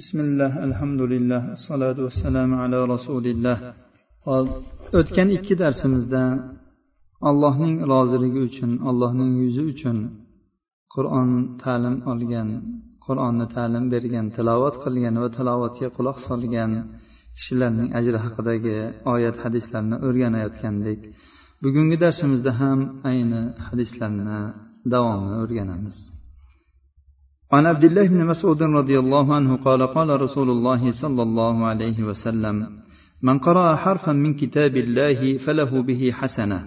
بسم الله الحمد لله الصلاة والسلام على رسول الله o'tgan ikki darsimizda allohning roziligi uchun allohning yuzi uchun qur'on ta'lim olgan qur'onni ta'lim bergan tilovat qilgan va tilovatga quloq solgan kishilarning ajri haqidagi oyat hadislarni o'rganayotgandik bugungi darsimizda ham ayni hadislarni davomini o'rganamiz عن عبد الله بن مسعود رضي الله عنه قال قال رسول الله صلى الله عليه وسلم من قرأ حرفا من كتاب الله فله به حسنة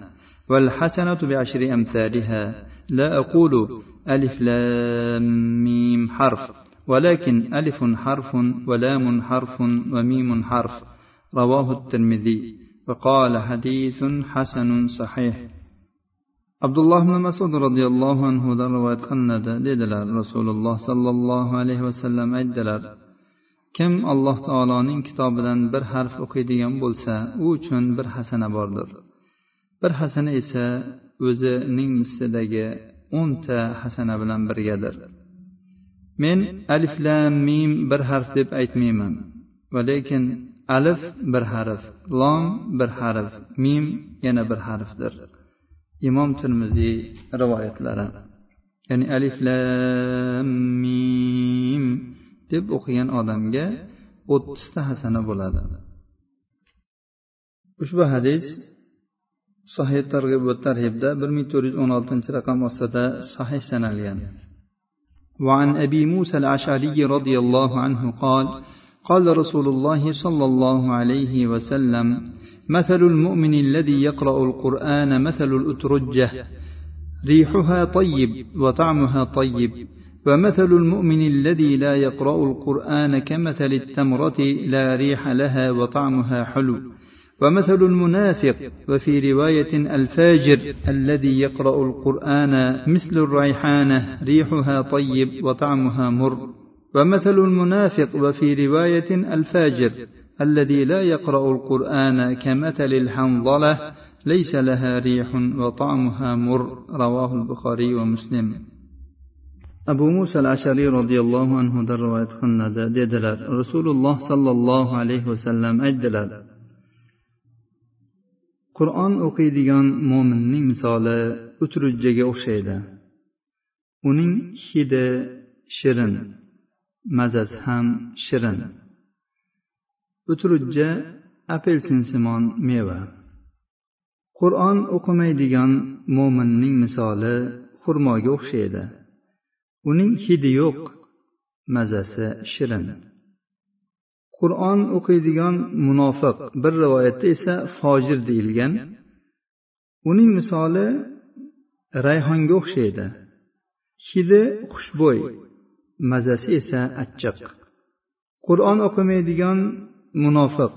والحسنة بعشر أمثالها. لا أقول ألف لام ميم حرف ولكن ألف حرف ولام حرف وميم حرف. رواه الترمذي وقال حديث حسن صحيح. Abdulloh ibn masud roziyallohu anhudan rivoyat qilinadi. Dedilar rasululloh sollallohu alayhi vasallam aytdilar kim alloh taoloning kitobidan bir harf o'qiydigan bo'lsa u uchun bir hasana bordir. Bir hasana esa o'zining mislidagi o'nta hasana bilan birgadir. Men alif lam mim bir harf deb aytmayman va lekin alif bir harf lom bir harf mim yana bir harfdir. imom termiziy rivoyatlari ya'ni alif lam mim deb o'qigan odamga o'ttizta hasana bo'ladi ushbu hadis sahih targ'ib va tarhibda bir ming to'rt yuz o'n oltinchi raqam ostida sahih sanalgan وعن أبي موسى الأشعري رضي الله عنه قال قال رسول الله صلى الله عليه وسلم مثل المؤمن الذي يقرأ القرآن مثل الأترجة. ريحها طيب وطعمها طيب. ومثل المؤمن الذي لا يقرأ القرآن كمثل التمرة لا ريح لها وطعمها حلو. ومثل المنافق وفي رواية الفاجر الذي يقرأ القرآن مثل الريحانة ريحها طيب وطعمها مر. ومثل المنافق وفي رواية الفاجر الذي لا يقرأ القرآن كمثل الحنظلة ليس لها ريح وطعمها مر رواه البخاري ومسلم abu muso al ashariy roziyallohu anhudan rivoyat qilinadi dedilar rasululloh sollallohu alayhi vasallam aytdilar qur'on o'qiydigan mo'minning misoli utrujjaga o'xshaydi uning hidi shirin mazasi ham shirin utrujja apelsinsimon meva. Qur'on o'qimaydigan mo'minning misoli xurmoga o'xshaydi. Uning hidi yo'q mazasi shirin. Qur'on o'qiydigan munofiq bir rivoyatda esa fojir deyilgan. Uning misoli rayhonga o'xshaydi. Hidi xushbo'y mazasi esa achchiq. Qur'on o'qimaydigan munofiq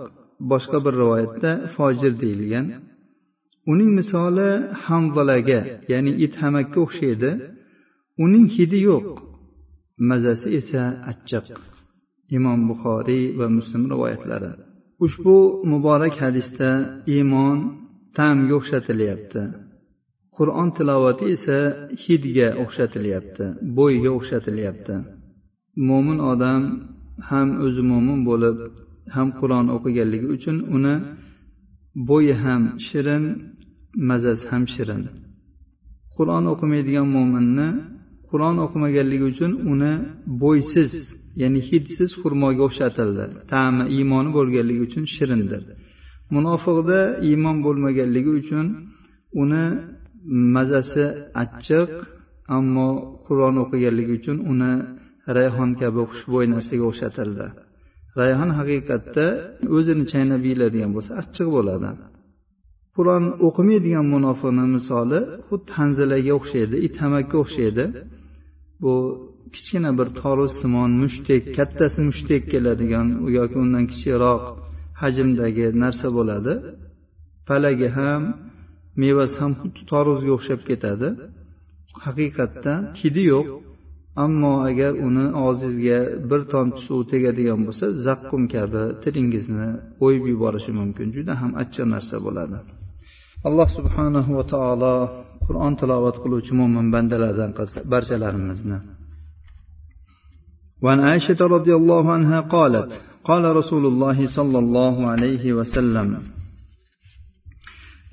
boshqa bir rivoyatda fojir deyilgan. Uning misoli hamvalaga ya'ni it hamakka o'xshaydi. Uning hidi yo'q. Mazasi esa achchiq. Imom buxoriy va muslim rivoyatlari. Ushbu muborak hadisda iymon ta'mga o'xshatilyapti. Qur'on tilovati esa hidga o'xshatilyapti bo'yga o'xshatilyapti. Mo'min odam ham o'zi mo'min bo'lib ham qur'on o'qiganligi uchun uni bo'yi ham shirin mazasi ham shirin. Qur'on o'qimaydigan mo'minni qur'on o'qimaganligi uchun uni bo'ysiz ya'ni hidsiz xurmoga o'xshatildi. Ta'mi iymoni bo'lganligi uchun shirindir. Munofiqda iymon bo'lmaganligi uchun uni mazasi achchiq ammo qur'on o'qiganligi uchun uni rayhon kabi xushbo'y narsaga o'xshatildi. Rayhon haqiqatda o'zini chaynab yeyiladigan bo'lsa achchiq bo'ladi. Qur'on o'qimaydigan munofiqni misoli xuddi hanzilaga o'xshaydi itamakka o'xshaydi. Bu kichkina bir toruzsimon mushtdek kattasi mushtdek keladigan yoki undan kichikroq hajmdagi narsa bo'ladi. Palagi ham mevasi ham xuddi toruzga o'xshab ketadi. Haqiqatda hidi yo'q ammo agar uni og'zingizga bir tomchi suv tegadigan bo'lsa zaqqum kabi tilingizni o'yib yuborishi mumkin juda ham achchiq narsa bo'ladi alloh subhanahu va taolo qur'on tilovat qiluvchi mo'min bandalardan qilsin barchalarimizni وعن عائشة رضي الله عنها قالت قال رسول الله صلى الله عليه وسلم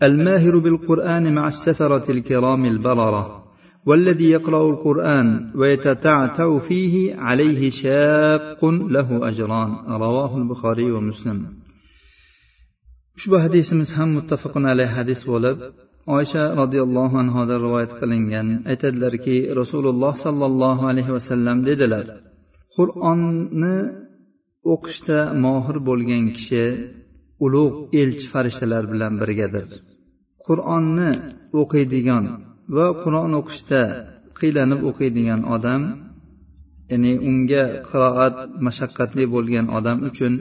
الماهر بالقرآن مع السفرة الكرام البررة والذي يقرأ القرآن ويتتعتع فيه عليه شاق له أجران رواه البخاري ومسلم ushbu hadisimiz ham muttafaqun alayh hadis bo'lib oysha roziyallohu anhodan rivoyat qilingan aytadilarki rasululloh sollallohu alayhi vasallam dedilar qur'onni o'qishda mohir bo'lgan kishi ulug' elchi farishtalar bilan birgadir qur'onni o'qiydigan va qur'on o'qishda qiylanib o'qiydigan odam ya'ni unga qiroat mashaqqatli bo'lgan odam uchun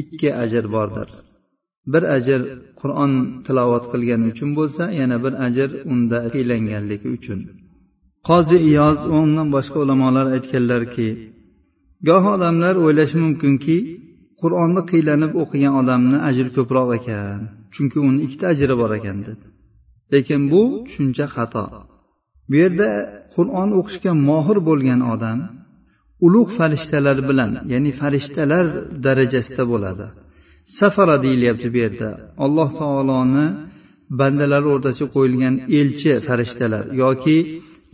ikki ajr bordir. Bir ajr qur'on tilovat qilgani uchun bo'lsa yana bir ajr unda qiylanganligi uchun. Qozi iyoz va undan boshqa ulamolar aytganlarki goh odamlar o'ylashi mumkinki qur'onni qiylanib o'qigan odamni ajri ko'proq ekan chunki uni ikkita ajri bor ekan dedi. Lekin bu tushuncha xato. Bu yerda qur'on o'qishga mohir bo'lgan odam ulug' farishtalar bilan ya'ni farishtalar darajasida bo'ladi. Safara deyilyapti bu yerda. Alloh taoloni bandalar o'rtasiga qo'yilgan elchi farishtalar yoki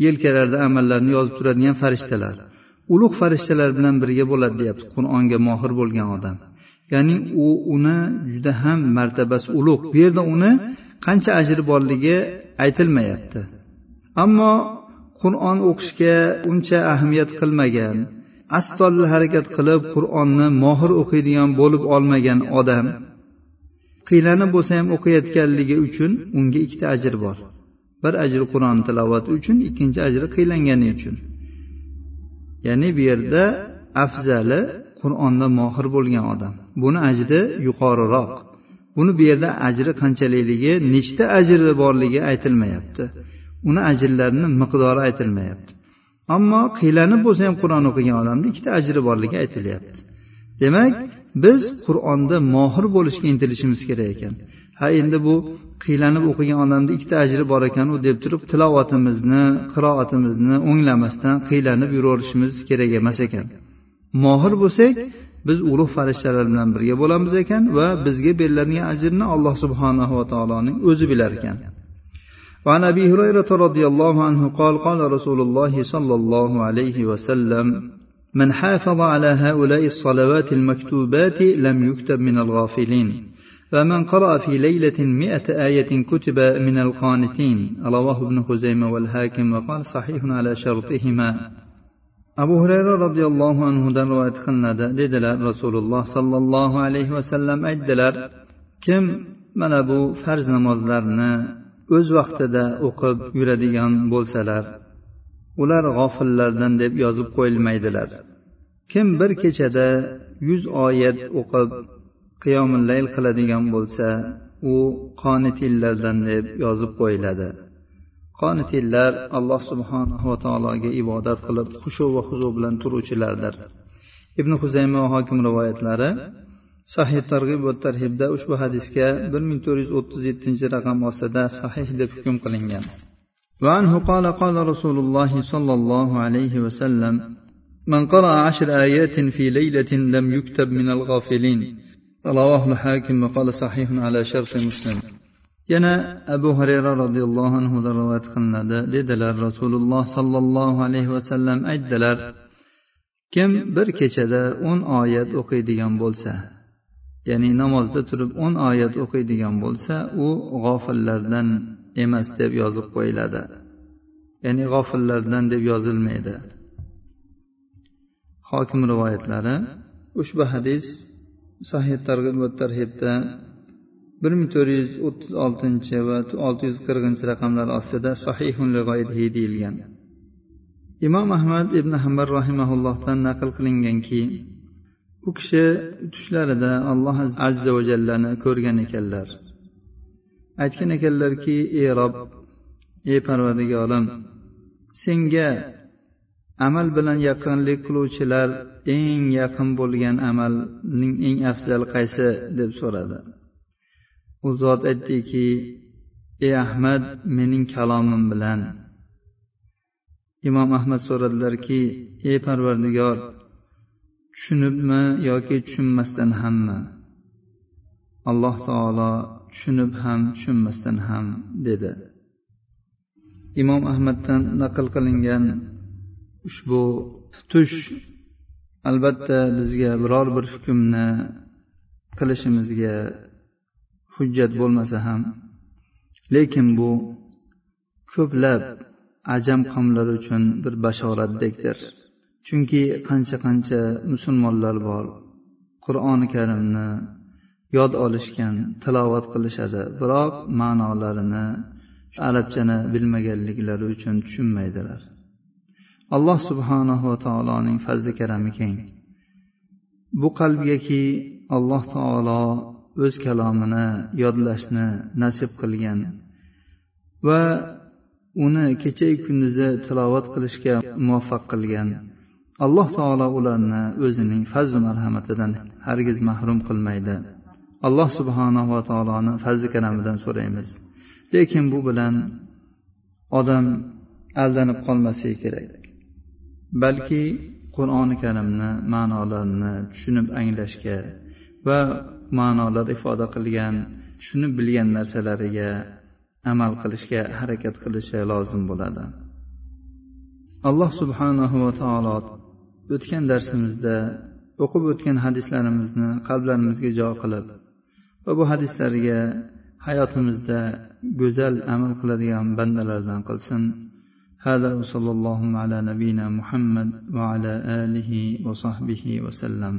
yelkalarida amallarni yozib turadigan farishtalar ulug' farishtalar bilan birga bo'ladi deyapti qur'onga mohir bo'lgan odam. Ya'ni u uni juda ham martabasi ulug' bu yerda uni qancha ajri borligi aytilmayapti. Ammo qur'on o'qishga uncha ahamiyat qilmagan astoydil harakat qilib qur'onni mohir o'qiydigan bo'lib olmagan odam qiylanib bo'lsa ham o'qiyotganligi uchun unga ikkita ajr bor. Bir ajri qur'on tilovati uchun ikkinchi ajri qiylangani uchun. Ya'ni bu yerda afzali qur'onda mohir bo'lgan odam. Buni ajri yuqoriroq. Buni bu yerda ajri qanchalikligi nechta ajri borligi aytilmayapti. Uni ajrlarini miqdori aytilmayapti. Ammo qiylanib bo'lsa ham qur'on o'qigan odamni ikkita ajri borligi aytilyapti. Demak biz qur'onda mohir bo'lishga intilishimiz kerak ekan. Ha endi bu qiylanib o'qigan odamni ikkita ajri bor ekanu deb turib tilovatimizni qiroatimizni o'nglamasdan qiylanib yuraverishimiz kerak emas ekan. Mohir bo'lsak biz ulug' farishtalar bilan birga bo'lamiz ekan va bizga beriladigan ajrni alloh subhanahu va taoloning o'zi bilar ekan وعن ابي هريره رضي الله عنه قال قال رسول الله صلى الله عليه وسلم من حافظ على هؤلاء الصلوات المكتوبات لم يكتب من الغافلين فمن قرأ في ليلة مئة آية كتب من القانتين رواه ابن خزيمة والحاكم وقال صحيح على شرطهما abu hurayra roziyallohu anhudan rivoyat qilinadi. Dedilar rasululloh sollallohu alayhi vasallam aytdilar kim mana bu farz namozlarni o'z vaqtida o'qib yuradigan bo'lsalar ular g'ofillardan deb yozib qo'yilmaydilar. Kim bir kechada yuz oyat o'qib qiyomillayl qiladigan bo'lsa u qonitillardan deb yozib qo'yiladi. qonitillar alloh subhanahu va taologa ibodat qilib xushu va huzu bilan turuvchilardir ibn huzayma va hokim rivoyatlari sahih targ'ib va tarhibda ushbu hadisga bir ming to'rt yuz o'ttiz yettinchi raqam ostida sahih deb hukm qilingan وعنه قال قال رسول الله صلى الله عليه وسلم من قرأ عشر آيات في ليلة لم يكتب من الغافلين رواه الحاكم وقال صحيح على شرط مسلم yana abu hurayra roziyallohu anhudan rivoyat qilinadi. Dedilar rasululloh sollallohu alayhi vasallam aytdilar kim bir kechada o'n oyat o'qiydigan bo'lsa ya'ni namozda turib o'n oyat o'qiydigan bo'lsa u g'ofillardan emas deb yozib qo'yiladi. Ya'ni g'ofillardan deb yozilmaydi. Hokim rivoyatlari ushbu hadis sahih targ'ib va tarhibda bir ming to'rt yuz o'ttiz oltinchi va olti yuz qirqinchi raqamlar ostida sahihun deyilgan. Imom ahmad ibn hambal rahimaullohdan naql qilinganki u kishi tushlarida alloh azza va jallani ko'rgan ekanlar. Aytgan ekanlarki ey rob ey parvardigorim senga amal bilan yaqinlik qiluvchilar eng yaqin bo'lgan amalning eng afzal qaysi? deb so'radi. U zot aytdiki ey ahmad mening kalomim bilan. Imom ahmad so'radilarki ey parvardigor tushunibmi yoki tushunmasdan hammi? Alloh taolo tushunib ham tushunmasdan ham dedi. Imom ahmaddan naql qilingan ushbu tush albatta bizga biror bir hukmni qilishimizga hujjat bo'lmasa ham. Lekin bu ko'plab ajam qavmlari uchun bir bashoratdekdir. Chunki qancha qancha musulmonlar bor qur'oni karimni yod olishgan tilovat qilishadi biroq ma'nolarini arabchani bilmaganliklari uchun tushunmaydilar. Alloh subhanahu va taoloning fazli karami keng. Bu qalbgaki alloh taolo o'z kalomini yodlashni nasib qilgan va uni kechayu kunduzi tilovat qilishga muvaffaq qilgan. Alloh taolo ularni o'zining fazli marhamatidan hargiz mahrum qilmaydi. Alloh subhanahu va taoloni fazli karamidan so'raymiz. Lekin bu bilan odam aldanib qolmasligi kerak. Balki qur'oni karimni ma'nolarini tushunib anglashga va ma'nolar ifoda qilgan tushunib bilgan narsalariga amal qilishga harakat qilishi lozim bo'ladi alloh subhanahu va taolo o'tgan darsimizda o'qib o'tgan hadislarimizni qalblarimizga jo qilib va bu hadislarga hayotimizda go'zal amal qiladigan bandalardan qilsin هذا وصلى الله على نبينا محمد وعلى آله وصحبه وسلم